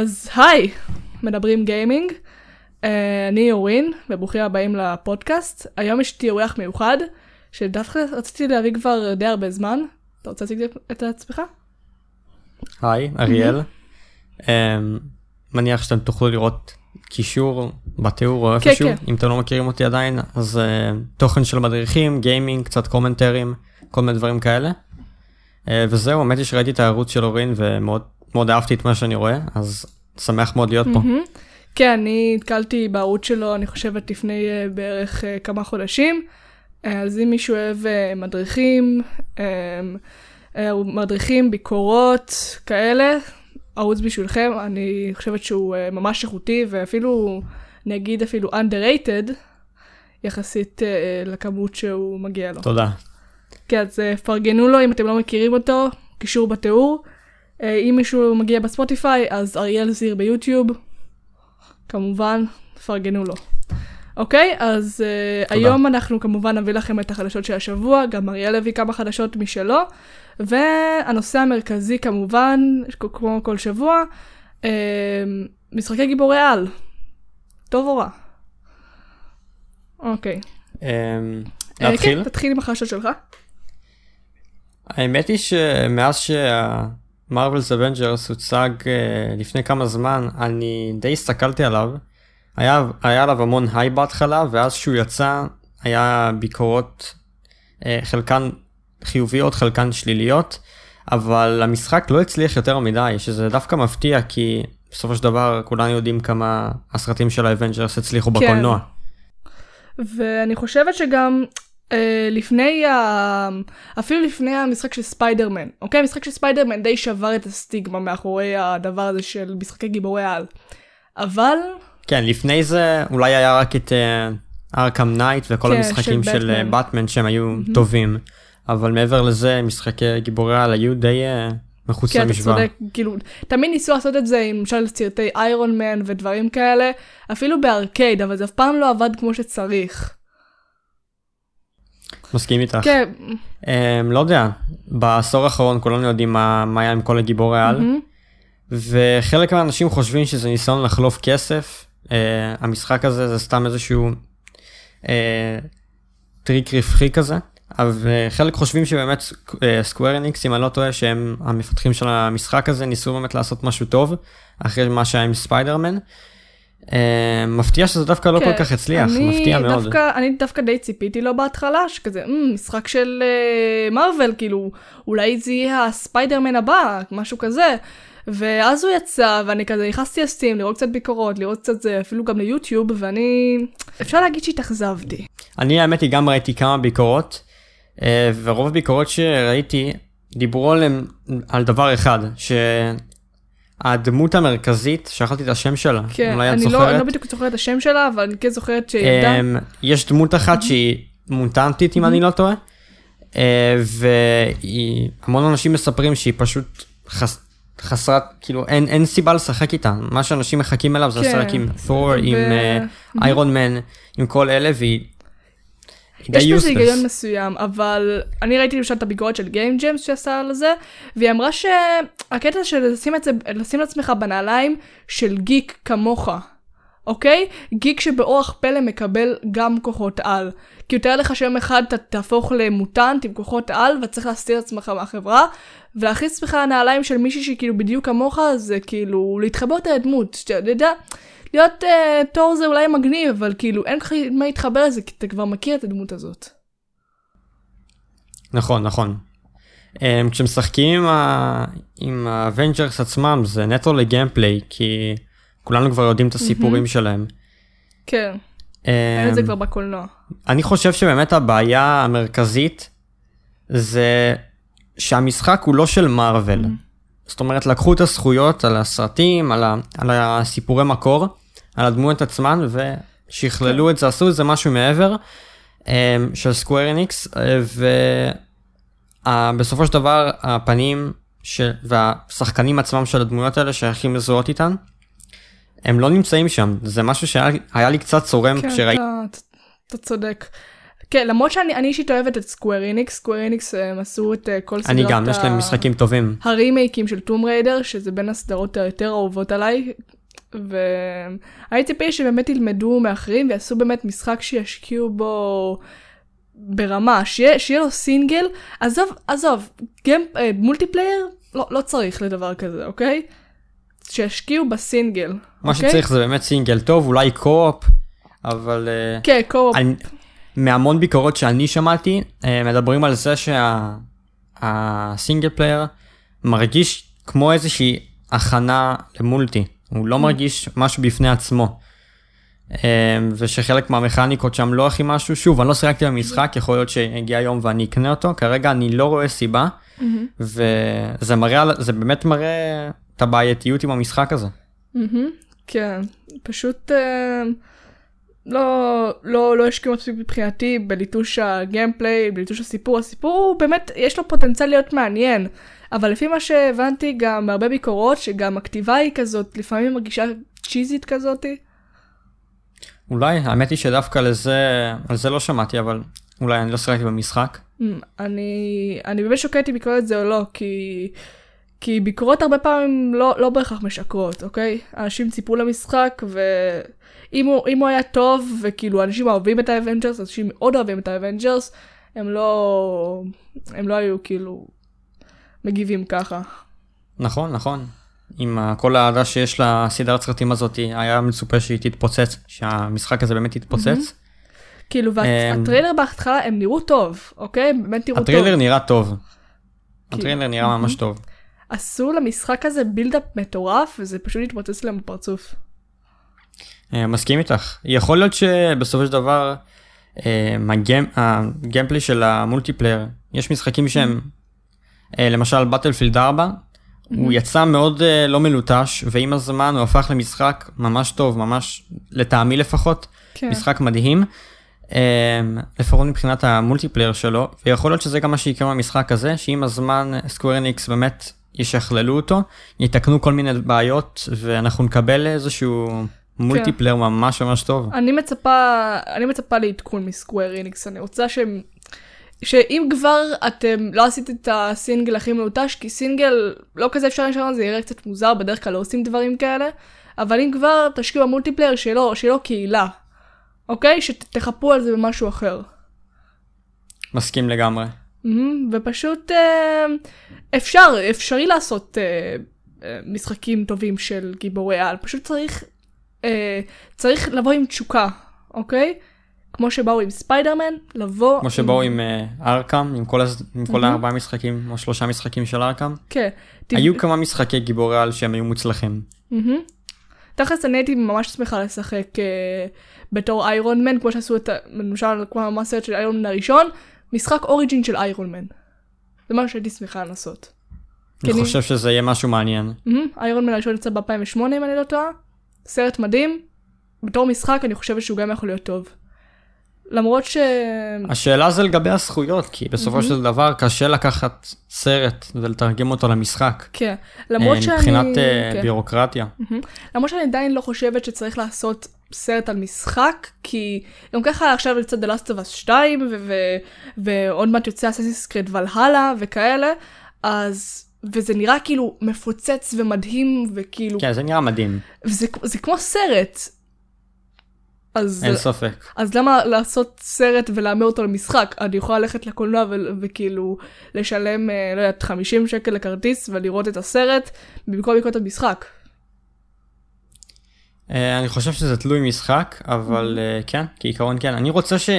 אז היי, מדברים גיימינג. Uh, אני אורין, וברוכים הבאים לפודקאסט. היום יש לי אורח מיוחד, שדווקא רציתי להביא כבר די הרבה זמן. אתה רוצה להציג את עצמך? היי, אריאל. um, מניח שאתם תוכלו לראות קישור בתיאור או כן, איפשהו, כן, כן. אם אתם לא מכירים אותי עדיין, אז uh, תוכן של מדריכים, גיימינג, קצת קומנטרים, כל מיני דברים כאלה. Uh, וזהו, האמת היא שראיתי את הערוץ של אורין ומאוד מאוד אהבתי את מה שאני רואה, אז שמח מאוד להיות פה. כן, אני נתקלתי בערוץ שלו, אני חושבת, לפני uh, בערך uh, כמה חודשים. Uh, אז אם מישהו אוהב מדריכים, מדריכים, ביקורות, כאלה, ערוץ בשבילכם, אני חושבת שהוא ממש איכותי, ואפילו, נגיד אפילו underrated, יחסית לכמות שהוא מגיע לו. תודה. כן, אז פרגנו לו אם אתם לא מכירים אותו, קישור בתיאור. Uh, אם מישהו מגיע בספוטיפיי, אז אריאל זיר ביוטיוב. כמובן, פרגנו לו. אוקיי, אז uh, היום אנחנו כמובן נביא לכם את החדשות של השבוע, גם אריאל הביא כמה חדשות משלו, והנושא המרכזי כמובן, כמו כל שבוע, uh, משחקי גיבורי על. טוב או רע? אוקיי. אממ, להתחיל? כן, תתחיל עם החדשות שלך. האמת היא שמאז שה... מרווילס אבנג'רס הוצג אה, לפני כמה זמן, אני די הסתכלתי עליו. היה, היה עליו המון היי בהתחלה, ואז שהוא יצא, היה ביקורות, אה, חלקן חיוביות, חלקן שליליות, אבל המשחק לא הצליח יותר מדי, שזה דווקא מפתיע, כי בסופו של דבר כולנו יודעים כמה הסרטים של האבנג'רס הצליחו כן. בקולנוע. ואני חושבת שגם לפני ה... אפילו לפני המשחק של ספיידרמן, אוקיי? המשחק של ספיידרמן די שבר את הסטיגמה מאחורי הדבר הזה של משחקי גיבורי על. אבל... כן, לפני זה אולי היה רק את ארקהם אה, נייט וכל כן, המשחקים של באטמן שהם היו אהם. טובים, אבל מעבר לזה משחקי גיבורי על היו די uh, מחוץ כן, למשוואה. כן, אתה צודק, כאילו, תמיד ניסו לעשות את זה עם למשל סרטי איירון מן ודברים כאלה, אפילו בארקייד, אבל זה אף פעם לא עבד כמו שצריך. מסכים איתך. כן. Um, לא יודע, בעשור האחרון כולנו יודעים מה, מה היה עם כל הגיבורי על, mm-hmm. וחלק מהאנשים חושבים שזה ניסיון לחלוף כסף. Uh, המשחק הזה זה סתם איזשהו uh, טריק רווחי כזה, אבל חלק חושבים שבאמת Square Enix, אם אני לא טועה, שהם המפתחים של המשחק הזה, ניסו באמת לעשות משהו טוב, אחרי מה שהיה עם Spider-Man. Uh, מפתיע שזה דווקא לא כל כך, כך הצליח, מפתיע מאוד. אני דווקא די ציפיתי לו בהתחלה, שכזה, mm, משחק של Marvel, uh, כאילו, אולי זה יהיה הספיידרמן הבא, משהו כזה. ואז הוא יצא, ואני כזה נכנסתי ל Steam, לראות קצת ביקורות, לראות קצת זה, אפילו גם ל YouTube, ואני... אפשר להגיד שהתאכזבתי. אני האמת היא גם ראיתי כמה ביקורות, uh, ורוב הביקורות שראיתי דיברו עליהם על דבר אחד, ש... הדמות המרכזית, שכחתי את השם שלה, כן, אולי את זוכרת. כן, אני לא בדיוק זוכרת את השם שלה, אבל אני כן זוכרת שהיא ילדה. Um, יש דמות אחת שהיא מוטנטית, אם אני לא טועה, uh, והמון אנשים מספרים שהיא פשוט חס... חסרת, כאילו אין, אין סיבה לשחק איתה, מה שאנשים מחכים אליו זה כן. לשחק עם תור, עם איירון מן, uh, עם כל אלה, והיא יש בזה היגיון מסוים, אבל אני ראיתי למשל את הביקורת של גיים ג'יימס שעשה על זה, והיא אמרה שהקטע של לשים את זה, לשים לעצמך בנעליים של גיק כמוך, אוקיי? גיק שבאורח פלא מקבל גם כוחות על. כי יותר לך שיום אחד אתה תהפוך למוטנט עם כוחות על, וצריך להסתיר את עצמך מהחברה, ולהכניס עצמך לנעליים של מישהי שהיא כאילו בדיוק כמוך, זה כאילו להתחבר את הדמות, שאתה יודע. להיות uh, Thor זה אולי מגניב, אבל כאילו אין לך מה להתחבר לזה, כי אתה כבר מכיר את הדמות הזאת. נכון, נכון. Um, כשמשחקים עם ה Avengers עצמם זה נטו ל gameplay, כי כולנו כבר יודעים את הסיפורים mm-hmm. שלהם. כן, um, אין את זה כבר בקולנוע. אני חושב שבאמת הבעיה המרכזית זה שהמשחק הוא לא של Marvel. Mm-hmm. זאת אומרת, לקחו את הזכויות על הסרטים, על, ה, על הסיפורי מקור, על הדמויות עצמן ושכללו כן. את זה, עשו את זה משהו מעבר um, של Square Enix, ובסופו של דבר הפנים ש... והשחקנים עצמם של הדמויות האלה שייכים לזהות איתן, הם לא נמצאים שם, זה משהו שהיה לי קצת צורם כן, כשראיתי. אתה, אתה צודק. כן, למרות שאני אישית אוהבת את Square Enix, Square Enix הם עשו את uh, כל סדרת אני גם, יש להם משחקים טובים. הרימייקים של Tomb Raider, שזה בין הסדרות היותר אהובות עליי, והייתי ציפי שבאמת ילמדו מאחרים ויעשו באמת משחק שישקיעו בו ברמה, שיהיה, שיהיה לו סינגל, עזוב, עזוב, גם אה, multiplayer, לא, לא צריך לדבר כזה, אוקיי? שישקיעו בסינגל. מה אוקיי? שצריך זה באמת סינגל טוב, אולי co-op, אבל... אה, כן, co-op. מהמון ביקורות שאני שמעתי, אה, מדברים על זה שהסינגל שה, player מרגיש כמו איזושהי הכנה למולטי. הוא לא. מרגיש משהו בפני עצמו. אמ, ושחלק מהמכניקות שם לא הכי משהו, שוב, אני לא שיחקתי במשחק, יכול להיות שיגיע יום ואני אקנה אותו, כרגע אני לא רואה סיבה, mm-hmm. וזה מראה, זה באמת מראה את הבעייתיות עם המשחק הזה. Mm-hmm. כן, פשוט אה, לא, לא, לא השקיעו מספיק מבחינתי בליטוש הגיימפליי, בליטוש הסיפור, הסיפור הוא באמת, יש לו פוטנציאל להיות מעניין. אבל לפי מה שהבנתי גם מהרבה ביקורות, שגם הכתיבה היא כזאת, לפעמים מרגישה צ'יזית כזאתי. אולי, האמת היא שדווקא לזה, על זה לא שמעתי, אבל אולי אני לא שיחקתי במשחק. Mm, אני, אני באמת שוקלת אם לקרוא את זה או לא, כי, כי ביקורות הרבה פעמים לא, לא בהכרח משקרות, אוקיי? אנשים ציפו למשחק, ואם הוא, הוא היה טוב, וכאילו אנשים אוהבים את ה Avengers, אנשים מאוד אוהבים את ה Avengers, הם לא, הם לא היו כאילו מגיבים ככה. נכון, נכון. עם כל האהדה שיש לסדרת סרטים הזאת, היה מצופה שהיא תתפוצץ, שהמשחק הזה באמת יתפוצץ. כאילו, והטריילר בהתחלה הם נראו טוב, אוקיי? באמת נראו טוב. הטריילר נראה טוב. הטריילר נראה ממש טוב. עשו למשחק הזה בילדאפ מטורף, וזה פשוט התפוצץ להם בפרצוף. אה, מסכים איתך. יכול להיות שבסופו של דבר, אה, ה gameplay של ה multiplayer, יש משחקים שהם אה, למשל Battlefield 4, mm-hmm. הוא יצא מאוד uh, לא מלוטש, ועם הזמן הוא הפך למשחק ממש טוב, ממש, לטעמי לפחות, כן. משחק מדהים. Um, לפחות מבחינת ה multiplayer שלו, ויכול להיות שזה גם מה שיקרה במשחק הזה, שעם הזמן Square Enix באמת ישכללו אותו, יתקנו כל מיני בעיות, ואנחנו נקבל איזשהו multiplayer כן. ממש ממש טוב. אני מצפה, אני מצפה לעדכון מ Square Enix, אני רוצה שהם שאם כבר אתם לא עשיתם את הסינגל הכי מלוטש, כי סינגל לא כזה אפשר לשנות, זה יראה קצת מוזר, בדרך כלל לא עושים דברים כאלה, אבל אם כבר תשקיעו ב multiplayer שלא, שלא קהילה, אוקיי? שתחפו על זה במשהו אחר. מסכים לגמרי. Mm-hmm, ופשוט אה, אפשר, אפשרי לעשות אה, אה, משחקים טובים של גיבורי על, פשוט צריך, אה, צריך לבוא עם תשוקה, אוקיי? כמו שבאו עם ספיידרמן, לבוא... כמו שבאו עם ארקאם, עם כל, עם כל הארבעה משחקים, או שלושה משחקים של ארקאם. כן. היו כמה משחקי גיבורי על שהם היו מוצלחים. תכלס אני הייתי ממש שמחה לשחק בתור איירון מן, כמו שעשו את, למשל, כמו המסרט של איירון מן הראשון, משחק אוריג'ין של איירון מן. זה מה שהייתי שמחה לעשות. אני חושב שזה יהיה משהו מעניין. איירון מן הראשון יצא ב-2008 אם אני לא טועה. סרט מדהים. בתור משחק אני חושבת שהוא גם יכול להיות טוב. למרות ש... השאלה זה לגבי הזכויות, כי בסופו mm-hmm. של דבר קשה לקחת סרט ולתרגם אותו למשחק. כן, למרות אה, שאני... מבחינת uh, כן. ביורוקרטיה. Mm-hmm. למרות שאני עדיין לא חושבת שצריך לעשות סרט על משחק, כי גם ככה עכשיו יוצא The Last of Us 2, ו- ו- ועוד מעט יוצא אססיס קריד ולהלה וכאלה, אז... וזה נראה כאילו מפוצץ ומדהים וכאילו... כן, זה נראה מדהים. וזה זה כמו סרט. אז, אין ספק. אז למה לעשות סרט ולהמר אותו למשחק? אני יכולה ללכת לקולנוע ו- וכאילו לשלם, אה, לא יודעת, 50 שקל לכרטיס ולראות את הסרט במקום לקרוא את המשחק. אה, אני חושב שזה תלוי משחק, אבל mm-hmm. כן, כעיקרון כן. אני רוצה ש...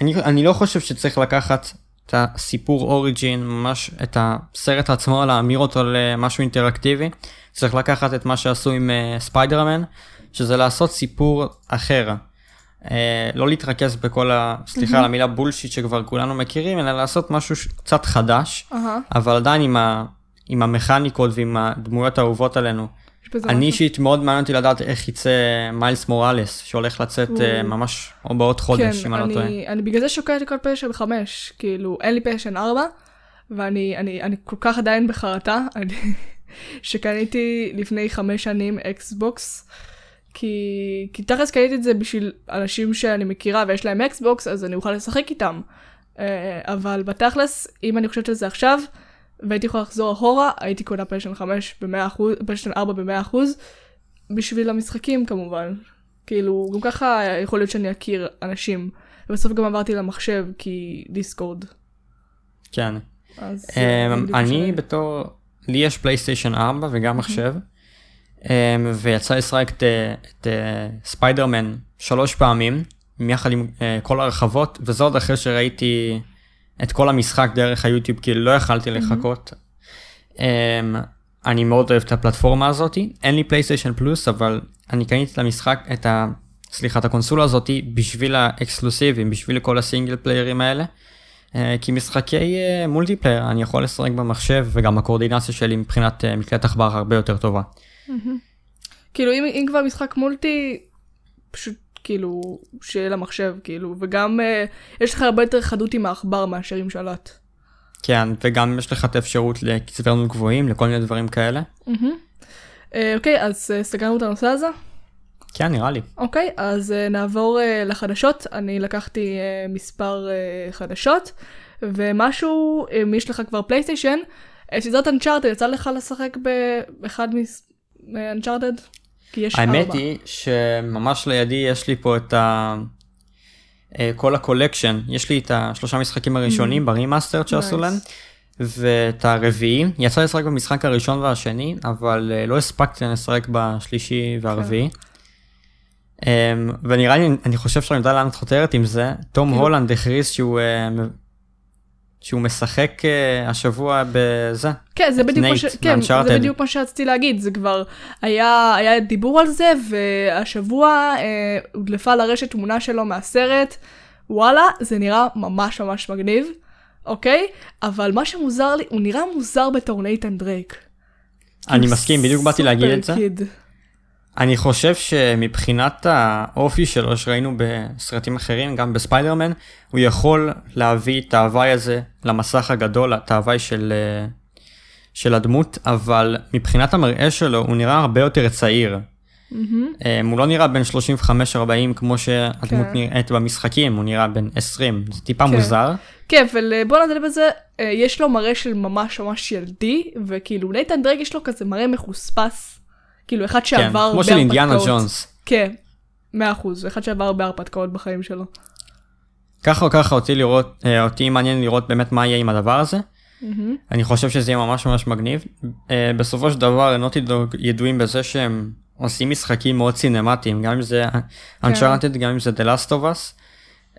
אני, אני לא חושב שצריך לקחת את הסיפור אוריג'ין, ממש את הסרט עצמו, להמיר אותו למשהו אינטראקטיבי. צריך לקחת את מה שעשו עם ספיידרמן. Uh, שזה לעשות סיפור אחר. אה, לא להתרכז בכל ה... סליחה על המילה בולשיט שכבר כולנו מכירים, אלא לעשות משהו קצת חדש. אבל עדיין עם, ה... עם המכניקות ועם הדמויות האהובות עלינו. אני אישית מאוד מעניין אותי לדעת איך יצא Miles Morales, שהולך לצאת uh, ממש או בעוד חודש, כן, אם אני לא טועה. אני בגלל זה שוקלת לכל פשן 5, כאילו אין לי PlayStation 4, ואני אני, אני כל כך עדיין בחרטה, שקניתי לפני חמש שנים Xbox. כי, כי תכלס קניתי את זה בשביל אנשים שאני מכירה ויש להם Xbox, אז אני אוכל לשחק איתם. אה, אבל בתכלס, אם אני חושבת על זה עכשיו, והייתי יכולה לחזור אחורה, הייתי קונה PlayStation 5 ב-100%, PlayStation 4 ב-100%, בשביל המשחקים כמובן. כאילו, גם ככה יכול להיות שאני אכיר אנשים. ובסוף גם עברתי למחשב, כי Discord. כן. אז... Um, אני בתור, לי יש PlayStation 4 וגם מחשב. um, ויצא לשחק את, את ספיידרמן שלוש פעמים, יחד עם uh, כל הרחבות, וזה עוד אחרי שראיתי את כל המשחק דרך ה YouTube, כי לא יכלתי לחכות. Um, אני מאוד אוהב את הפלטפורמה הזאת, אין לי PlayStation Plus, אבל אני קניתי את המשחק, את ה... סליחה, את הקונסולה הזאת בשביל האקסקלוסיבים, בשביל כל הסינגל פליירים האלה. אה, כי משחקי multiplayer אה, אני יכול לשחק במחשב וגם הקואורדינציה שלי מבחינת אה, מקלט עכבר הרבה יותר טובה. כאילו אם, אם כבר משחק multi פשוט כאילו שיהיה למחשב כאילו וגם יש לך הרבה יותר חדות עם העכבר מאשר עם שלט. כן וגם יש לך את האפשרות לקצבי גבוהים לכל מיני דברים כאלה. אוקיי אז סגרנו את הנושא הזה. כן, נראה לי. אוקיי, okay, אז uh, נעבור uh, לחדשות. אני לקחתי uh, מספר uh, חדשות, ומשהו, אם יש לך כבר פלייסטיישן, סדרת אנצ'ארטד, יצא לך לשחק באחד מאנצ'ארטד? כי יש האמת ארבע. היא שממש לידי יש לי פה את ה... כל ה collection, יש לי את השלושה משחקים הראשונים mm-hmm. ב remaster שעשו nice. להם, ואת הרביעי, יצא לשחק במשחק הראשון והשני, אבל לא הספקתי לשחק בשלישי והרביעי. Okay. Um, ונראה לי, אני חושב שאני יודע לאן את חותרת עם זה, תום כאילו... הולנד הכריז שהוא, uh, שהוא משחק uh, השבוע בזה. כן, זה בדיוק, ש... כן, זה בדיוק מה שרציתי להגיד, זה כבר היה, היה דיבור על זה, והשבוע uh, הודלפה לרשת תמונה שלו מהסרט, וואלה, זה נראה ממש ממש מגניב, אוקיי? אבל מה שמוזר לי, הוא נראה מוזר בתור נייתן דרייק. אני מסכים, בדיוק באתי להגיד את זה. kid. אני חושב שמבחינת האופי שלו שראינו בסרטים אחרים, גם בספיידרמן, הוא יכול להביא את ה vibe הזה למסך הגדול, את ה vibe של, אה, של הדמות, אבל מבחינת המראה שלו הוא נראה הרבה יותר צעיר. Mm-hmm. הוא לא נראה בין 35-40 כמו שהדמות כן. נראית במשחקים, הוא נראה בין 20, זה טיפה כן. מוזר. כן, אבל אה, בוא נדבר בזה, יש לו מראה של ממש ממש ילדי, וכאילו נייתן דרג יש לו כזה מראה מחוספס. כאילו אחד שעבר כן, בהרפתקאות. כמו של אינדיאנה ג'ונס. כן, מאה אחוז, אחד שעבר בהרפתקאות בחיים שלו. ככה או ככה אותי לראות, אה, אותי מעניין לראות באמת מה יהיה עם הדבר הזה. Mm-hmm. אני חושב שזה יהיה ממש ממש מגניב. אה, בסופו של דבר נוטי דוג ידועים בזה שהם עושים משחקים מאוד סינמטיים, גם אם זה כן. Uncharted, גם אם זה The Last of Us.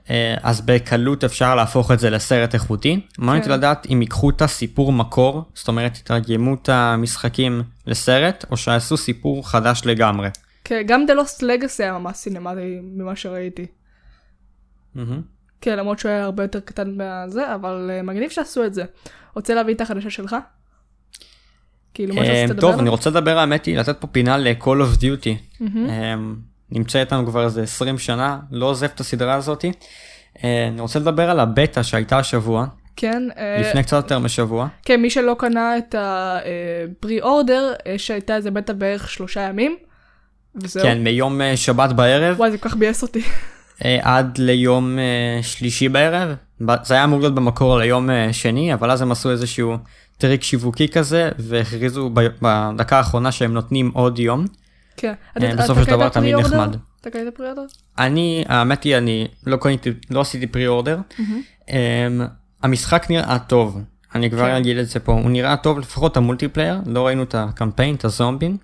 אה, אז בקלות אפשר להפוך את זה לסרט איכותי. כן. מעניין אותי לדעת אם ייקחו את הסיפור מקור, זאת אומרת יתרגמו את המשחקים לסרט, או שעשו סיפור חדש לגמרי. כן, גם The Lost Legacy היה ממש סינמטי ממה שראיתי. Mm-hmm. כן, למרות שהוא היה הרבה יותר קטן מהזה, אבל uh, מגניב שעשו את זה. רוצה להביא את החדשה שלך? כאילו, מה שאתה לדבר? טוב, אני רוצה לדבר, האמת היא, לתת פה פינה ל-call of duty. Mm-hmm. נמצא איתנו כבר איזה 20 שנה, לא עוזב את הסדרה הזאתי. אה, אני רוצה לדבר על הבטא שהייתה השבוע. כן. אה, לפני קצת יותר משבוע. כן, מי שלא קנה את הפרי אורדר, אה, שהייתה איזה בטא בערך שלושה ימים. וזהו. כן, מיום שבת בערב. וואי, זה כל כך ביאס אותי. עד ליום שלישי בערב. זה היה אמור להיות במקור ליום שני, אבל אז הם עשו איזשהו טריק שיווקי כזה, והכריזו בדקה האחרונה שהם נותנים עוד יום. כן. אה, בסופו של דבר תמיד נחמד. אתה קנית pre-order? אני, האמת היא, אני לא קניתי, לא עשיתי pre-order. אמ, המשחק נראה טוב. אני כבר כן. אגיד את זה פה, הוא נראה טוב לפחות ה multiplayer, לא ראינו את הקמפיין, את הזומבים.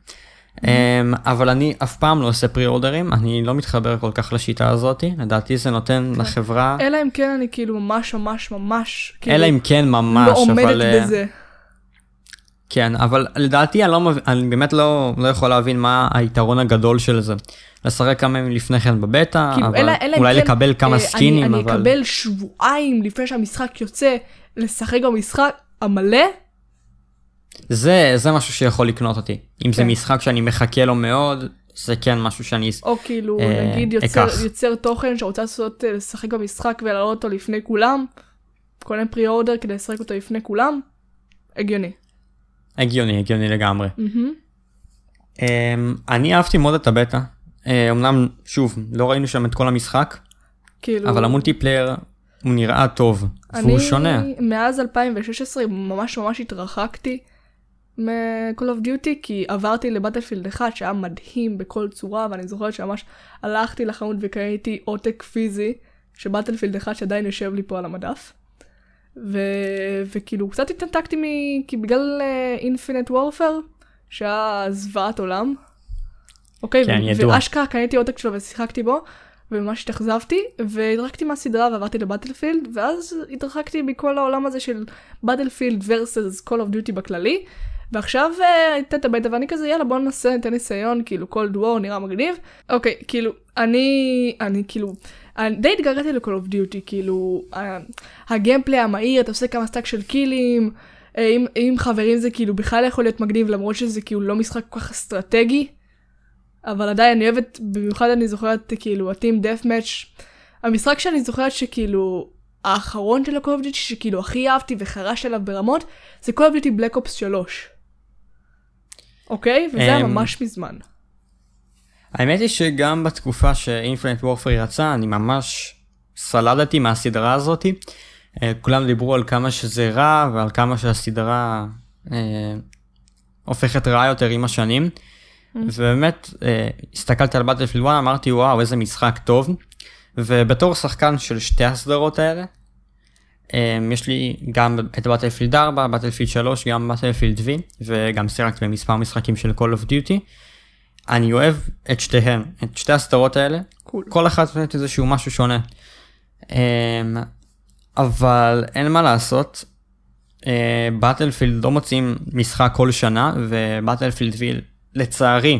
אמ, אבל אני אף פעם לא עושה pre-order ים, אני לא מתחבר כל כך לשיטה הזאת, לדעתי זה נותן כן. לחברה... אלא אם כן אני כאילו ממש ממש ממש... כאילו אלא אם כן ממש, לא עומדת אה, בזה. כן, אבל לדעתי אני, לא, אני באמת לא, לא יכול להבין מה היתרון הגדול של זה. לשחק כמה ימים לפני כן בבטא, כאילו, אבל אלא, אלא אולי כן, לקבל כמה אה, סקינים, אני, אבל... אני אקבל שבועיים לפני שהמשחק יוצא לשחק במשחק המלא. זה, זה משהו שיכול לקנות אותי. אם כן. זה משחק שאני מחכה לו מאוד, זה כן משהו שאני או כאילו, אה, נגיד יוצר, יוצר תוכן שרוצה לעשות, אה, לשחק במשחק ולהעלות אותו לפני כולם, קונה פרי אורדר כדי לשחק אותו לפני כולם, הגיוני. הגיוני, הגיוני לגמרי. Mm-hmm. Um, אני אהבתי מאוד את הבטא. אמנם, שוב, לא ראינו שם את כל המשחק, כאילו... אבל המולטיפלייר הוא נראה טוב, אני... והוא שונה. מאז 2016 ממש ממש התרחקתי מ-call of duty, כי עברתי לבטלפילד אחד שהיה מדהים בכל צורה, ואני זוכרת שממש הלכתי לחנות וקראתי עותק פיזי של בטלפילד אחד שעדיין יושב לי פה על המדף. ו... וכאילו קצת התנתקתי מ... כי בגלל אינפינט uh, וורפר, שהיה זוועת עולם. אוקיי, כן, ו... ואשכרה קניתי עותק שלו ושיחקתי בו, וממש התאכזבתי, והתרחקתי מהסדרה ועברתי לבטלפילד, ואז התרחקתי מכל העולם הזה של בטלפילד versus call of duty בכללי, ועכשיו היית את הביתה ואני כזה יאללה בוא ננסה ניתן ניסיון כאילו cold war נראה מגניב. אוקיי כאילו אני אני כאילו די התחברתי ל-call of duty כאילו ה gameplay המהיר אתה עושה כמה stack של kill ים עם, עם חברים זה כאילו בכלל יכול להיות מגניב למרות שזה כאילו לא משחק כל כך אסטרטגי. אבל עדיין אני אוהבת במיוחד אני זוכרת כאילו ה team deathmatch המשחק שאני זוכרת שכאילו האחרון של ה-call of duty שכאילו הכי אהבתי וחרש עליו ברמות זה call of duty black ops 3. אוקיי? וזה היה אמ, ממש מזמן. האמת היא שגם בתקופה שאינפינט וורפר יצא, אני ממש סלדתי מהסדרה הזאתי. אה, כולם דיברו על כמה שזה רע ועל כמה שהסדרה אה, הופכת רעה יותר עם השנים. Mm. ובאמת, אה, הסתכלתי על בטלפילד 1, אמרתי וואו איזה משחק טוב. ובתור שחקן של שתי הסדרות האלה, Um, יש לי גם את בטלפילד 4, בטלפילד 3, גם בטלפילד V, וגם שיחקתי במספר משחקים של Call of Duty. אני אוהב את שתיהן, את שתי הסדרות האלה, cool. כל אחת נותנת איזשהו משהו שונה. Um, אבל אין מה לעשות, בטלפילד uh, לא מוצאים משחק כל שנה, ובטלפילד V לצערי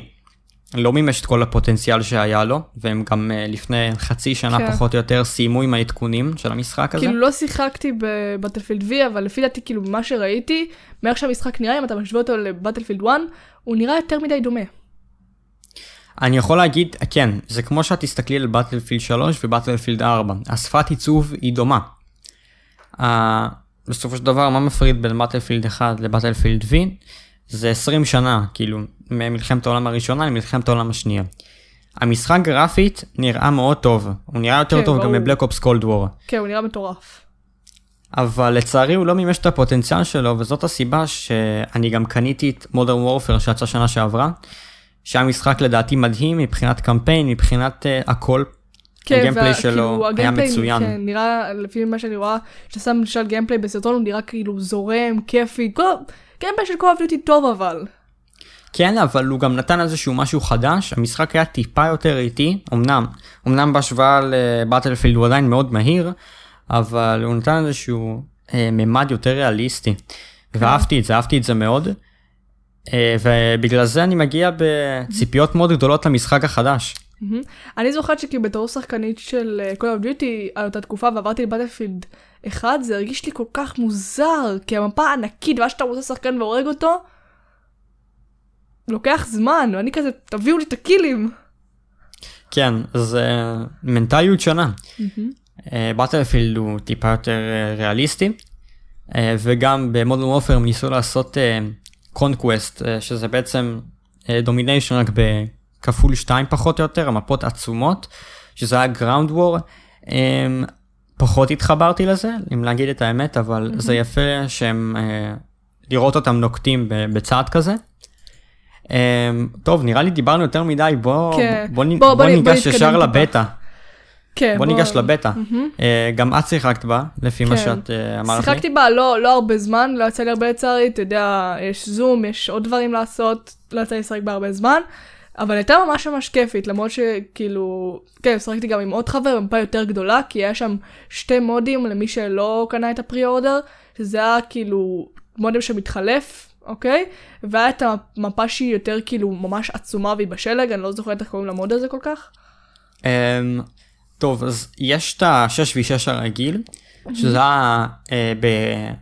לא מימש את כל הפוטנציאל שהיה לו, והם גם uh, לפני חצי שנה כן. פחות או יותר סיימו עם העדכונים של המשחק הזה. כאילו לא שיחקתי בבטלפילד V, אבל לפי דעתי כאילו מה שראיתי, מאיך שהמשחק נראה, אם אתה משווה אותו לבטלפילד 1, הוא נראה יותר מדי דומה. אני יכול להגיד, כן, זה כמו שאת תסתכלי על בטלפילד 3 ובטלפילד 4, השפת עיצוב היא דומה. Uh, בסופו של דבר, מה מפריד בין בטלפילד 1 לבטלפילד V? זה 20 שנה, כאילו, ממלחמת העולם הראשונה למלחמת העולם השנייה. המשחק גרפית נראה מאוד טוב, הוא נראה יותר כן, טוב גם בבלק אופס קולד וור. כן, הוא נראה מטורף. אבל לצערי הוא לא מימש את הפוטנציאל שלו, וזאת הסיבה שאני גם קניתי את מודרן וורפר שיצא שנה שעברה, שהיה משחק לדעתי מדהים מבחינת קמפיין, מבחינת uh, הכל. כן, ה gameplay וה, שלו כאילו, היה מצוין. כן, נראה, לפי מה שאני רואה, שאתה שם למשל gameplay בסרטון, הוא נראה כאילו זורם, כיפי, כל... gameplay של of Duty טוב אבל. כן, אבל הוא גם נתן איזשהו משהו חדש, המשחק היה טיפה יותר איטי, אמנם, אמנם בהשוואה לבטלפילד הוא עדיין מאוד מהיר, אבל הוא נתן איזשהו אה, ממד יותר ריאליסטי. כן. ואהבתי את זה, אהבתי את זה מאוד. אה, ובגלל זה אני מגיע בציפיות מאוד גדולות למשחק החדש. אני זוכרת שכאילו בתור שחקנית של אה, Call of Duty על אותה תקופה ועברתי לבטלפילד אחד, זה הרגיש לי כל כך מוזר, כי המפה ענקית, ואז שאתה רוצה שחקן והורג אותו, לוקח זמן, ואני כזה, תביאו לי את ה kill ים. כן, זה מנטליות שונה. בטלפילד הוא טיפה יותר אה, ריאליסטי, אה, וגם במודרן וורפר ניסו לעשות conquest, שזה בעצם domination רק בכפול 2 פחות או יותר, המפות עצומות, שזה היה ground war. פחות התחברתי לזה, אם להגיד את האמת, אבל mm-hmm. זה יפה שהם, אה, לראות אותם נוקטים בצעד כזה. אה, טוב, נראה לי דיברנו יותר מדי, בוא, כן. בוא, בוא, בוא, בוא ניגש ישר לבטא. כן, בוא, ניגש לבטא. אה, גם את שיחקת בה, לפי כן. מה שאת אה, אמרת לי. שיחקתי בה לא, לא הרבה זמן, לא יצא לי הרבה לצערי, אתה יודע, יש זום, יש עוד דברים לעשות, לא יצא לי לשחק בה הרבה זמן. אבל הייתה ממש ממש כיפית, למרות שכאילו, כן, שחקתי גם עם עוד חבר במפה יותר גדולה, כי היה שם שתי מודים למי שלא קנה את הפרי אורדר, שזה היה כאילו מודם שמתחלף, אוקיי? והיה את המפה שהיא יותר כאילו ממש עצומה והיא בשלג, אני לא זוכרת איך קוראים למוד הזה כל כך. טוב, אז יש את ה-6 ו-6 הרגיל, שזה היה uh,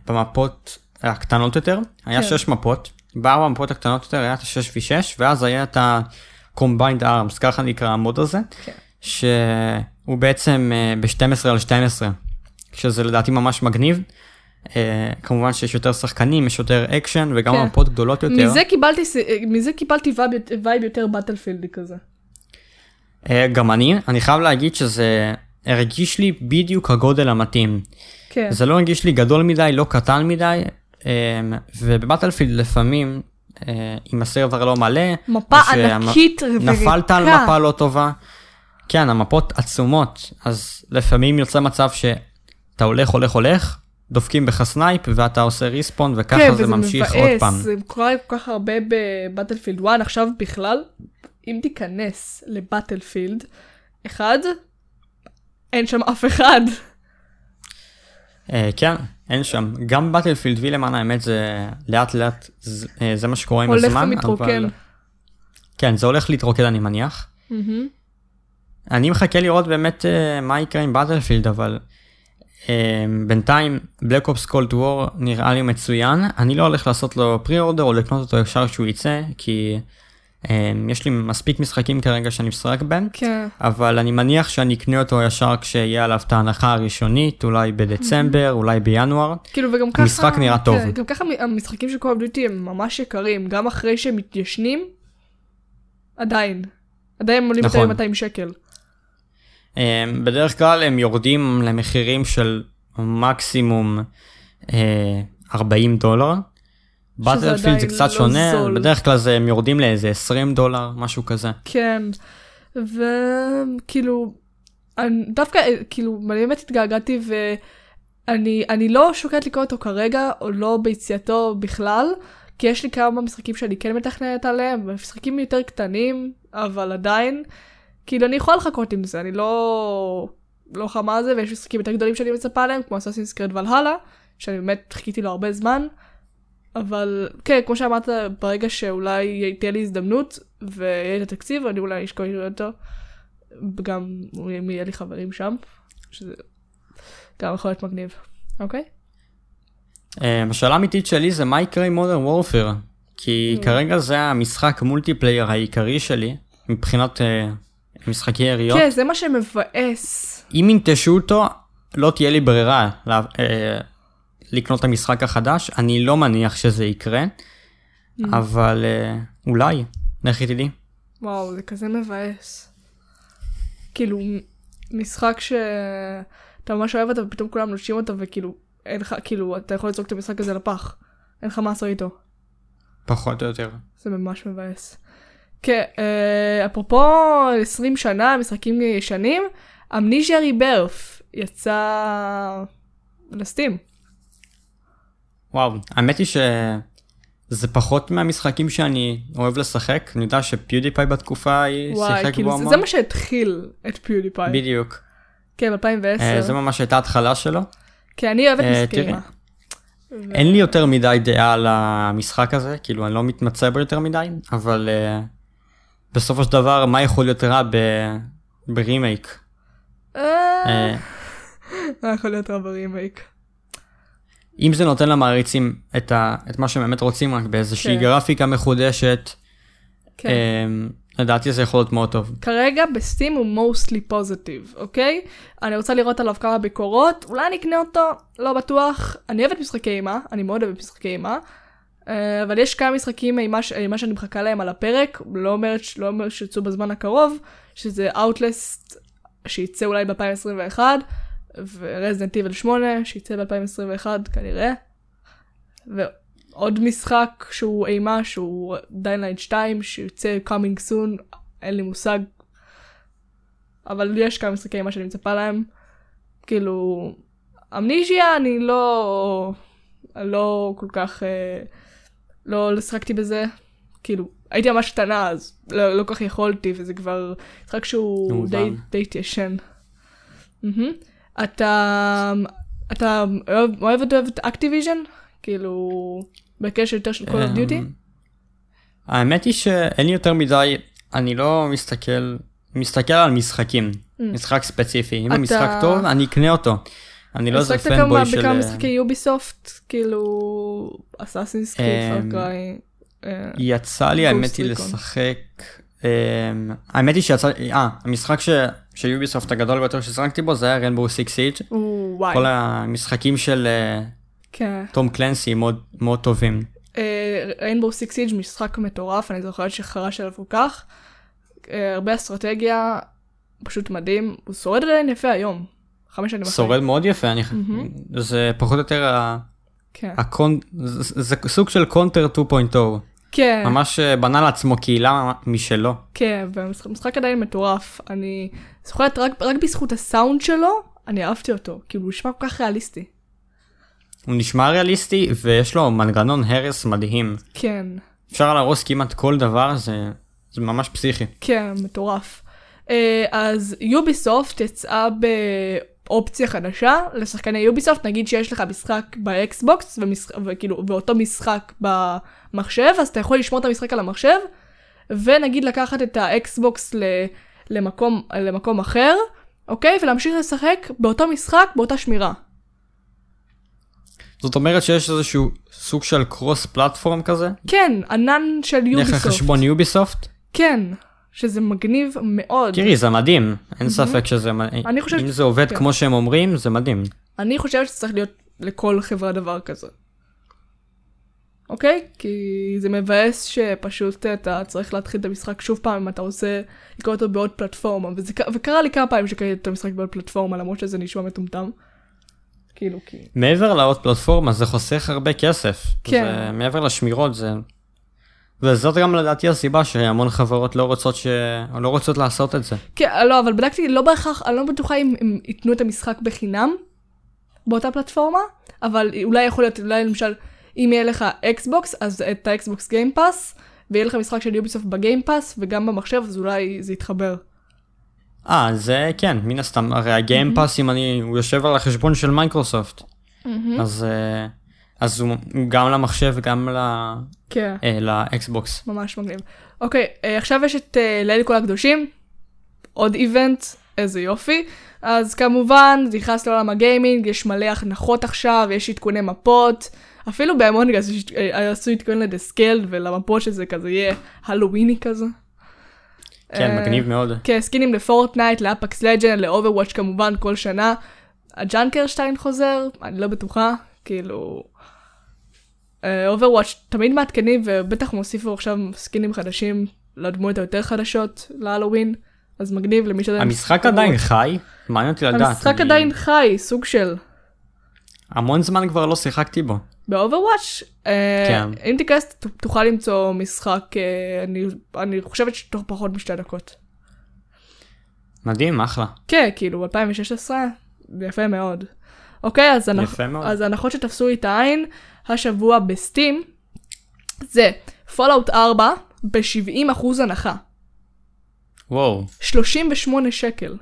במפות הקטנות יותר, היה כן. 6 מפות. בארבע המפות הקטנות יותר היה את ה-6 ו-6, ואז היה את ה-combined arms, ככה נקרא המוד הזה, כן. שהוא בעצם uh, ב-12 על 12, שזה לדעתי ממש מגניב. Uh, כמובן שיש יותר שחקנים, יש יותר אקשן, וגם כן. מפות גדולות יותר. מזה קיבלתי, מזה קיבלתי vibe יותר Battlefield י כזה. אה, גם אני, אני חייב להגיד שזה הרגיש לי בדיוק הגודל המתאים. כן. זה לא הרגיש לי גדול מדי, לא קטן מדי, ובבטלפילד לפעמים, אם ה server לא מלא, מפה ענקית וריקה. נפלת על מפה לא טובה. כן, המפות עצומות, אז לפעמים יוצא מצב שאתה הולך, הולך, הולך, דופקים בך snipe ואתה עושה respawn וככה כן, זה ממשיך מבאס, עוד פעם. זה קורה כל כך הרבה בבטלפילד 1, עכשיו בכלל, אם תיכנס לבטלפילד 1, אין שם אף אחד. Uh, כן, אין שם. גם בטלפילד וי למען האמת זה לאט לאט, זה, זה מה שקורה עם הזמן. הולך ומתרוקן. כן, זה הולך להתרוקן אני מניח. אני מחכה לראות באמת uh, מה יקרה עם בטלפילד, אבל בינתיים בלק אופס קולד וור נראה לי מצוין. אני לא הולך לעשות לו פרי אורדר או לקנות אותו ישר שהוא יצא, כי יש לי מספיק משחקים כרגע שאני משחק בהם, כן. אבל אני מניח שאני אקנה אותו ישר כשיהיה עליו את ההנחה הראשונית, אולי בדצמבר, mm-hmm. אולי בינואר. כאילו וגם ככה, המשחק נראה טוב. כן, גם ככה המשחקים של קול דיוטי הם ממש יקרים, גם אחרי שהם מתיישנים, עדיין. עדיין הם עולים נכון. 200 שקל. אמ, בדרך כלל הם יורדים למחירים של מקסימום 40 אה, דולר. באטלפילד זה קצת לא שונה, זול. בדרך כלל זה, הם יורדים לאיזה 20 דולר, משהו כזה. כן, וכאילו, דווקא, כאילו, אני באמת התגעגעתי ואני לא שוקלת לקרוא אותו כרגע, או לא ביציאתו בכלל, כי יש לי כמה משחקים שאני כן מתכננת עליהם, משחקים יותר קטנים, אבל עדיין. כאילו אני יכולה לחכות עם זה, אני לא... לא חמה על זה, ויש משחקים יותר גדולים שאני מצפה עליהם, כמו אסאסינס קרד ולהלה, שאני באמת חיכיתי לו הרבה זמן. אבל כן, כמו שאמרת, ברגע שאולי תהיה לי הזדמנות ויהיה לי את התקציב, אני אולי אשקול לראות אותו. גם אם יהיה לי חברים שם, שזה גם יכול להיות מגניב, אוקיי? אה, השאלה האמיתית שלי זה מה יקרה עם מודרן וורפר, כי mm. כרגע זה המשחק multiplayer העיקרי שלי, מבחינת אה, משחקי יריות. כן, זה מה שמבאס. אם ינטשו אותו, לא תהיה לי ברירה אה, לקנות את המשחק החדש. אני לא מניח שזה יקרה, mm. אבל אה, אולי, לכי תדעי. וואו, זה כזה מבאס. כאילו, משחק שאתה ממש אוהב אותו ופתאום כולם נוטשים אותו וכאילו, אין לך, כאילו, אתה יכול לזרוק את המשחק הזה לפח. אין לך מה לעשות איתו. פחות או יותר. זה ממש מבאס. כן, אה, אפרופו 20 שנה, משחקים ישנים, אמניזיה ריברף יצא לסטים. וואו, האמת היא שזה פחות מהמשחקים שאני אוהב לשחק, אני יודע ש PewDiePie בתקופה ההיא שיחק כאילו בו המון. זה מה שהתחיל את PewDiePie. בדיוק. כן, 2010. אה, זה ממש הייתה התחלה שלו. כן, אני אוהבת אה, משחקים. אין לי יותר מדי דעה על המשחק הזה, כאילו אני לא מתמצא בו יותר מדי, אבל בסופו של דבר, מה יכול להיות רע ב... ברימייק? אה, אה. מה יכול להיות רע ברימייק? אם זה נותן למעריצים את, ה... את מה שהם באמת רוצים, רק באיזושהי כן. גרפיקה מחודשת, כן. אמ, לדעתי זה יכול להיות מאוד טוב. כרגע בסטים הוא mostly positive, אוקיי? אני רוצה לראות עליו כמה ביקורות, אולי אני אקנה אותו, לא בטוח. אני אוהבת משחקי אימה, אני מאוד אוהבת משחקי אימה. אה, אבל יש כמה משחקים עם מה שאני מחכה להם על הפרק, לא אומר, לא אומר שיצאו בזמן הקרוב, שזה Outlast שייצא אולי ב-2021, ו-Resident Evil 8 שייצא ב-2021 כנראה, ועוד משחק שהוא אימה שהוא Dying Light 2 שיוצא coming soon, אין לי מושג, אבל יש כמה משחקי אימה שאני מצפה להם, כאילו, אמניזיה אני לא, לא כל כך... Uh, לא שחקתי בזה, כאילו, הייתי ממש קטנה אז לא, לא כל כך יכולתי, וזה כבר משחק שהוא די, די התיישן. אתה, אתה אוהב, אוהב את אקטיביז'ן? כאילו, בקשר יותר של Call of Duty? אמ, האמת היא שאין לי יותר מדי, אני לא מסתכל, מסתכל על משחקים, mm. משחק ספציפי, אם המשחק טוב, אני אקנה אותו. אני לא איזה פנבוי של... בכמה משחקי יוביסופט, כאילו, Assassin's Creed, Far Cry. יצא לי האמת היא לשחק, האמת היא שיצא, אה, המשחק של Ubisoft הגדול ביותר ששחקתי בו זה היה Rainbow Six Siege. כל המשחקים של כן. Tom Clancy מאוד טובים. Rainbow Six Siege משחק מטורף, אני זוכרת שחרש עליו כל כך. הרבה אסטרטגיה, פשוט מדהים, הוא שורד עדיין יפה היום. חמש שנים אחרי. שורד מאוד יפה, אני... mm-hmm. זה פחות או יותר ה... כן. הקונ... זה, זה סוג של קונטר 2.0. כן. ממש אה, בנה לעצמו קהילה משלו. כן, והמשחק עדיין מטורף. אני זוכרת רק, רק בזכות הסאונד שלו, אני אהבתי אותו. כאילו, הוא נשמע כל כך ריאליסטי. הוא נשמע ריאליסטי, ויש לו מנגנון הרס מדהים. כן. אפשר להרוס כמעט כל דבר, זה, זה ממש פסיכי. כן, מטורף. אה, אז יוביסופט יצאה באופציה חדשה לשחקני יוביסופט, נגיד שיש לך משחק באקסבוקס, ומשח... וכאילו, ואותו משחק במחשב, אז אתה יכול לשמור את המשחק על המחשב, ונגיד לקחת את האקסבוקס ל... למקום, למקום אחר, אוקיי? ולהמשיך לשחק באותו משחק, באותה שמירה. זאת אומרת שיש איזשהו סוג של cross platform כזה? כן, ענן של יוביסופט. דרך חשבון יוביסופט? כן, שזה מגניב מאוד. תראי, זה מדהים, אין ספק שזה מדהים. אני חושבת... אם זה עובד כן. כמו שהם אומרים, זה מדהים. אני חושבת שצריך להיות לכל חברה דבר כזה. אוקיי? כי זה מבאס שפשוט אתה צריך להתחיל את המשחק שוב פעם אם אתה רוצה לקרוא אותו בעוד פלטפורמה, וזה, וקרה לי כמה פעמים שקראתי את המשחק בעוד פלטפורמה למרות שזה נשמע מטומטם. כאילו כי... מעבר לעוד פלטפורמה זה חוסך הרבה כסף. כן. זה, מעבר לשמירות זה... וזאת גם לדעתי הסיבה שהמון חברות לא רוצות ש... לא רוצות לעשות את זה. כן, לא, אבל בדקתי, לא בהכרח, אני לא בטוחה אם הם ייתנו את המשחק בחינם באותה פלטפורמה, אבל אולי יכול להיות, אולי למשל, אם יהיה לך אקסבוקס, אז את ה Xbox Game Pass, ויהיה לך משחק של יוביסופט ב Game Pass, וגם במחשב, אז אולי זה יתחבר. אה, זה כן, מן הסתם, הרי ה Game Pass, אם אני, הוא יושב על החשבון של מייקרוסופט. אז, אה, אז הוא גם למחשב וגם ל... כן. אה, ל Xbox. ממש מגניב. אוקיי, אה, עכשיו יש את ליל כל הקדושים, עוד event, איזה יופי. אז כמובן, נכנס לעולם ה gaming, יש מלא הנחות עכשיו, יש עדכוני מפות. אפילו ב Among Us עשו עדכון ל The Skeld ולמפות שזה כזה יהיה הלוויני כזה. כן, אה, מגניב מאוד. כן, סקינים ל Fortnite, ל Apex Legends, ל Overwatch כמובן כל שנה. ה Junkenstein חוזר, אני לא בטוחה, כאילו... Overwatch אה, תמיד מעדכנים ובטח מוסיפו עכשיו סקינים חדשים לדמויות היותר חדשות להלואוין, אז מגניב למי שעדיין... המשחק עדיין חי? מעניין אותי לדעת. המשחק. עדיין חי, סוג של. המון זמן כבר לא שיחקתי בו. ב Overwatch, אה, כן. אם תיכנס תוכל למצוא משחק, אה, אני, אני חושבת שתוך פחות משתי דקות. מדהים, אחלה. כן, כאילו 2016, יפה מאוד. אוקיי, אז, הנח... מאוד. אז הנחות שתפסו לי את העין השבוע ב Steam, זה Fallout 4 ב-70% הנחה. וואו. 38 שקל.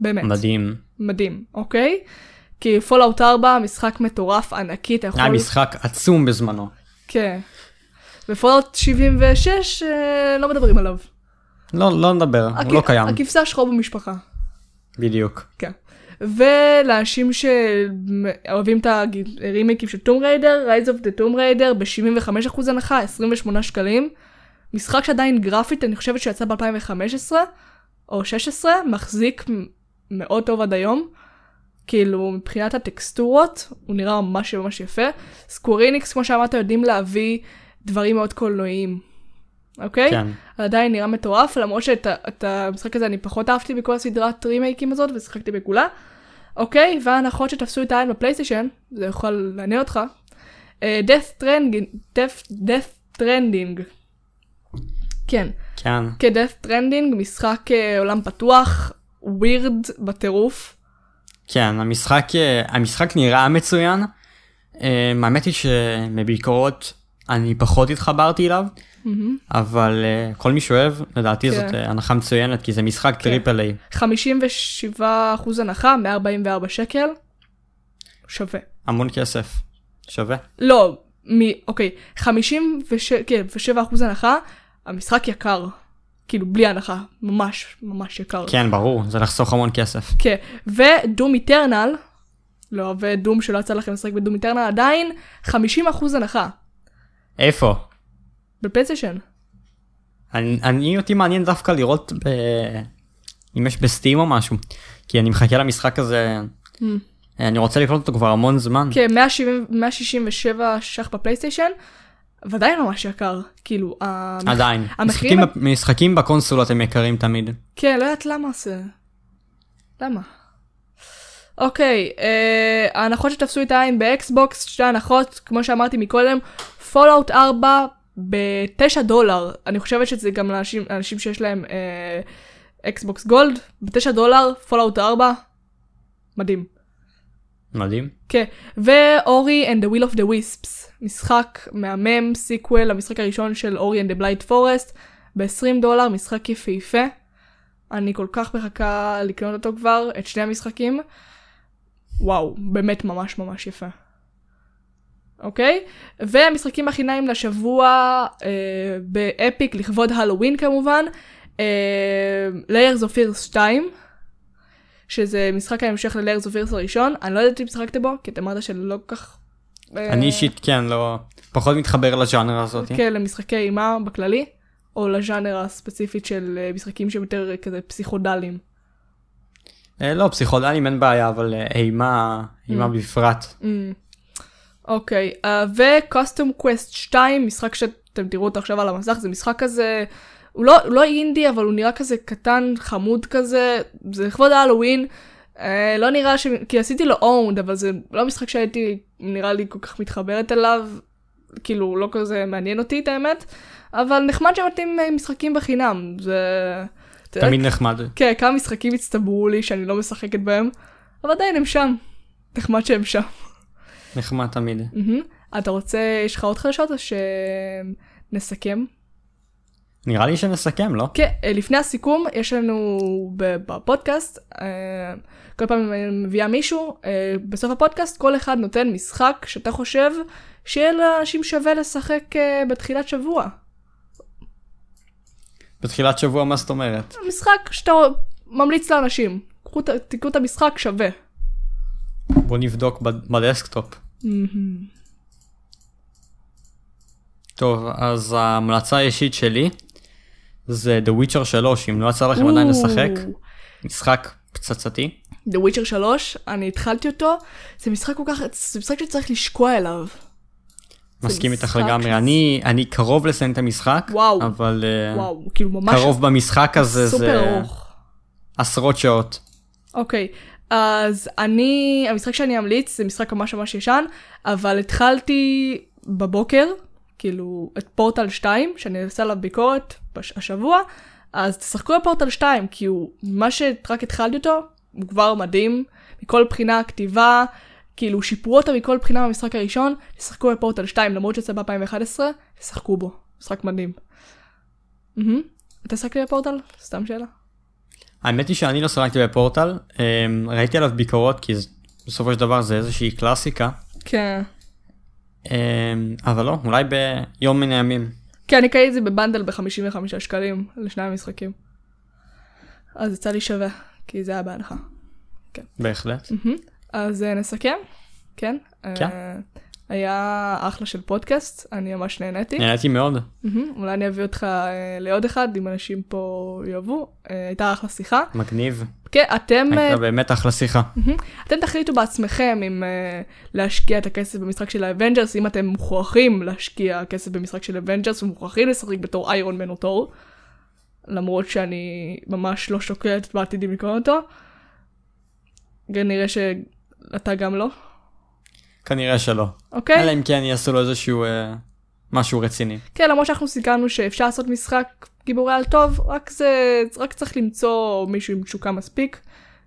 באמת. מדהים. מדהים, אוקיי? כי Fallout 4, משחק מטורף, ענקי, אתה יכול... היה משחק עצום בזמנו. כן. ו Fallout 76, אה, לא מדברים עליו. לא, לא נדבר, הוא לא קיים. הכבשה שחור במשפחה. בדיוק. כן. ולאנשים שאוהבים את הרימייקים של Tomb Raider, Rise of the Tomb Raider ב-75% הנחה, 28 שקלים. משחק שעדיין גרפית, אני חושבת שיצא ב-2015 או 16, מחזיק מאוד טוב עד היום. כאילו מבחינת הטקסטורות הוא נראה ממש ממש יפה. סקוריניקס כמו שאמרת יודעים להביא דברים מאוד קולנועיים. אוקיי? כן. עדיין נראה מטורף למרות שאת המשחק הזה אני פחות אהבתי בכל הסדרת רימייקים הזאת ושיחקתי בכולה. אוקיי? וההנחות שתפסו את העין בפלייסטיישן זה יכול לעניין אותך. death trending, death, death trending. כן. כן. כ-death trending משחק uh, עולם פתוח ווירד בטירוף. כן, המשחק, אה, המשחק נראה מצוין. האמת היא שמביקורות אני פחות התחברתי אליו, אמממ. אבל אה, כל מי שאוהב, לדעתי כן. זאת אה, הנחה מצוינת, כי זה משחק כן. triple A. 57 אחוז הנחה, 144 שקל, שווה. המון כסף, שווה. לא, מ... אוקיי, 57 כן, אחוז הנחה, המשחק יקר. כאילו בלי הנחה, ממש ממש יקר. כן, ברור, זה לחסוך המון כסף. כן, ודום איטרנל, לא, ודום שלא יצא לכם לשחק בדום איטרנל, עדיין 50% הנחה. איפה? בפלייסטיישן. אני, אני אותי מעניין דווקא לראות ב... אם יש בסטים או משהו, כי אני מחכה למשחק הזה, mm. אני רוצה לקלוט אותו כבר המון זמן. כן, 170, 167 ש"ח בפלייסטיישן, ודאי ממש יקר, כאילו, עדיין, המחירים... משחקים, משחקים בקונסולות הם יקרים תמיד. כן, לא יודעת למה זה. למה? אוקיי, אה, ההנחות שתפסו את העין ב Xbox, שתי הנחות, כמו שאמרתי מקודם, Fallout 4 ב-9 דולר. אני חושבת שזה גם לאנשים, לאנשים שיש להם Xbox Gold, ב-9 דולר, Fallout 4, מדהים. מדהים. כן, ו Ori and the Will of the Wisps, משחק מהמם, sequel למשחק הראשון של Ori and the Blind Forest, ב-20 דולר, משחק יפהפה. אני כל כך מחכה לקנות אותו כבר, את שני המשחקים. וואו, באמת ממש ממש יפה. אוקיי? והמשחקים החינמיים לשבוע אה, ב Epic לכבוד הלואוין כמובן, אה, Layers of Fear 2, שזה משחק ההמשך ל-Layers of Fear הראשון, אני לא יודעת אם שיחקתם בו, כי אתה אמרת שלא כל כך... אה... אני אישית כן, לא... פחות מתחבר לז'אנר הזאת. כן, למשחקי אימה בכללי, או לז'אנר הספציפית של אה, משחקים שהם יותר כזה פסיכודליים. אה, לא, פסיכודליים אין בעיה, אבל אה, אימה, אימה mm. בפרט. Mm. אוקיי, וקוסטום קווסט 2, משחק שאתם תראו אותו עכשיו על המסך, זה משחק כזה, הוא לא, הוא לא אינדי, אבל הוא נראה כזה קטן, חמוד כזה, זה לכבוד ההלואוין. אה, לא נראה ש... כי עשיתי לו אונד, אבל זה לא משחק שהייתי, נראה לי, כל כך מתחברת אליו. כאילו, לא כזה מעניין אותי, את האמת. אבל נחמד שמתאים אה, משחקים בחינם, זה... תמיד נחמד. כן, כמה משחקים הצטברו לי שאני לא משחקת בהם, אבל עדיין הם שם. נחמד שהם שם. נחמד תמיד. אתה רוצה, יש לך עוד חדשות או שנסכם? נראה לי שנסכם, לא? כן, אה, לפני הסיכום, יש לנו בפודקאסט, אה, כל פעם מביאה מישהו, אה, בסוף הפודקאסט כל אחד נותן משחק שאתה חושב שיהיה לאנשים שווה לשחק בתחילת שבוע. בתחילת שבוע, מה זאת אומרת? משחק שאתה ממליץ לאנשים. תקראו את המשחק שווה. בוא נבדוק ב desktop. טוב, אז ההמלצה האישית שלי זה The Witcher 3, אם לא יצא לכם עדיין לשחק, משחק פצצתי. The Witcher 3, אני התחלתי אותו, זה משחק כל כך, זה משחק שצריך לשקוע אליו. מסכים איתך לגמרי, אני, אני קרוב לסיים את המשחק, וואו, אבל אה, וואו, כאילו ממש קרוב במשחק הזה זה ארוך. עשרות שעות. אוקיי, אז אני, המשחק שאני אמליץ זה משחק ממש ממש ישן, אבל התחלתי בבוקר, כאילו, את פורטל 2, שאני אעשה עליו ביקורת השבוע, אז תשחקו בפורטל 2, כי הוא, מה שרק התחלתי אותו, הוא כבר מדהים, מכל בחינה כתיבה, כאילו שיפרו אותו מכל בחינה במשחק הראשון, תשחקו בפורטל 2, למרות שיצא ב-2011, תשחקו בו, משחק מדהים. אתה שחקת בפורטל? סתם שאלה. האמת היא שאני לא שחקתי בפורטל, אמ, ראיתי עליו ביקורות כי בסופו של דבר זה איזושהי קלאסיקה. כן. אמ, אבל לא, אולי ביום מן הימים. כן, אני קראתי את זה בבנדל ב-55 שקלים לשני המשחקים. אז יצא לי שווה, כי זה היה בהנחה. כן. בהחלט. אז אה, נסכם? כן? כן. אה, היה אחלה של פודקאסט, אני ממש נהניתי. נהניתי מאוד. אולי אני אביא אותך אה, לעוד אחד, אם אנשים פה יאהבו. הייתה אחלה שיחה. מגניב. כן, אתם... הייתה באמת אחלה שיחה. אתם תחליטו בעצמכם אם להשקיע את הכסף במשחק של ה Avengers, אם אתם מוכרחים להשקיע כסף במשחק של ה Avengers ומוכרחים לשחק בתור Iron Man או תור. למרות שאני ממש לא שוקלת בעתיד אם לקרוא אותו. נראה שאתה גם לא. כנראה שלא. אוקיי. אלא אם כן יעשו לו איזשהו אה, משהו רציני. כן, למרות שאנחנו סיכמנו שאפשר לעשות משחק גיבורי על טוב, רק זה, רק צריך למצוא מישהו עם תשוקה מספיק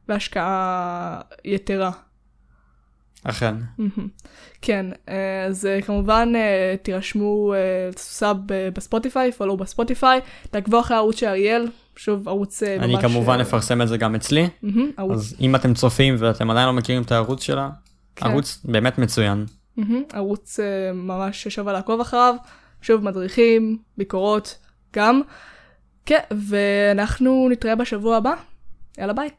והשקעה יתרה. אכן. כן, אה, אז אה, כמובן אה, תירשמו סאב בספוטיפיי, פולו בספוטיפיי, תעקבו אחרי הערוץ של אריאל, שוב ערוץ ממש... אני כמובן אפרסם את זה גם אצלי, אז אם אתם צופים ואתם עדיין לא מכירים את הערוץ שלה, כן. ערוץ באמת מצוין. ערוץ ממש שווה לעקוב אחריו, שוב מדריכים, ביקורות גם. כן, ואנחנו נתראה בשבוע הבא, יאללה ביי.